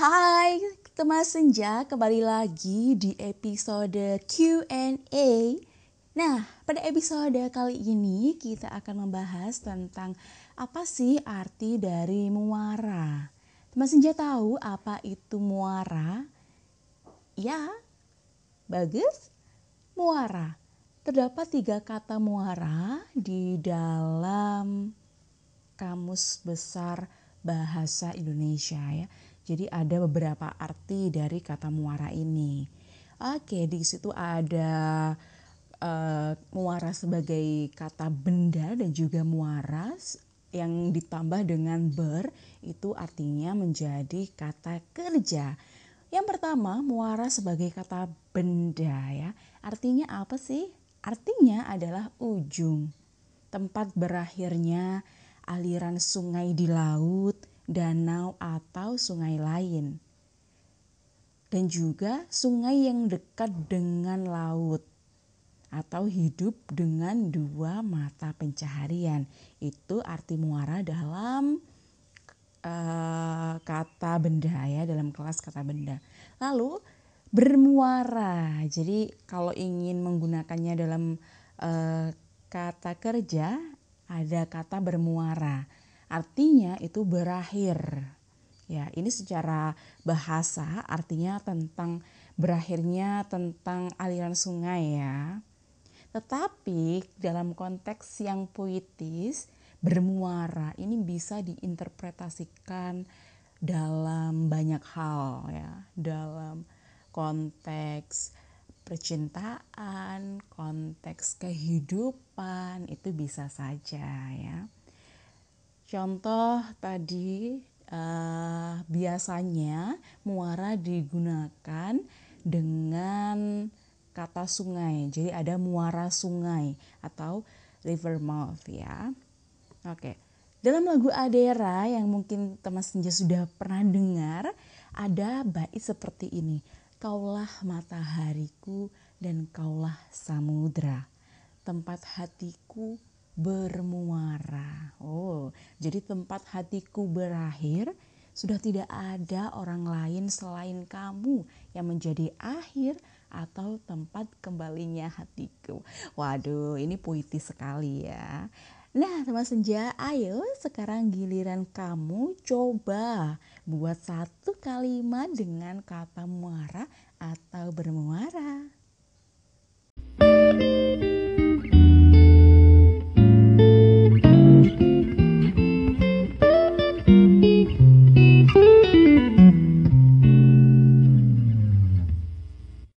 Hai teman senja, kembali lagi di episode Q&A. Nah, pada episode kali ini kita akan membahas tentang apa sih arti dari muara. Teman senja tahu apa itu muara? Ya, bagus. Muara. Terdapat tiga kata muara di dalam kamus besar bahasa Indonesia ya jadi ada beberapa arti dari kata muara ini. Oke, di situ ada uh, muara sebagai kata benda dan juga muara yang ditambah dengan ber itu artinya menjadi kata kerja. Yang pertama, muara sebagai kata benda ya. Artinya apa sih? Artinya adalah ujung. Tempat berakhirnya aliran sungai di laut, danau atau sungai lain. Dan juga sungai yang dekat dengan laut atau hidup dengan dua mata pencaharian. Itu arti muara dalam uh, kata benda ya, dalam kelas kata benda. Lalu bermuara. Jadi kalau ingin menggunakannya dalam uh, kata kerja ada kata bermuara. Artinya itu berakhir. Ya, ini secara bahasa artinya tentang berakhirnya tentang aliran sungai ya. Tetapi dalam konteks yang puitis, bermuara ini bisa diinterpretasikan dalam banyak hal ya, dalam konteks percintaan, konteks kehidupan itu bisa saja ya. Contoh tadi uh, biasanya muara digunakan dengan kata sungai. Jadi ada muara sungai atau river mouth ya. Oke. Dalam lagu Adera yang mungkin teman senja sudah pernah dengar, ada bait seperti ini. Kaulah matahariku dan kaulah samudra. Tempat hatiku bermuara. Oh, jadi tempat hatiku berakhir sudah tidak ada orang lain selain kamu yang menjadi akhir atau tempat kembalinya hatiku. Waduh, ini puitis sekali ya. Nah, teman senja, ayo sekarang giliran kamu coba buat satu kalimat dengan kata muara atau bermuara. Thank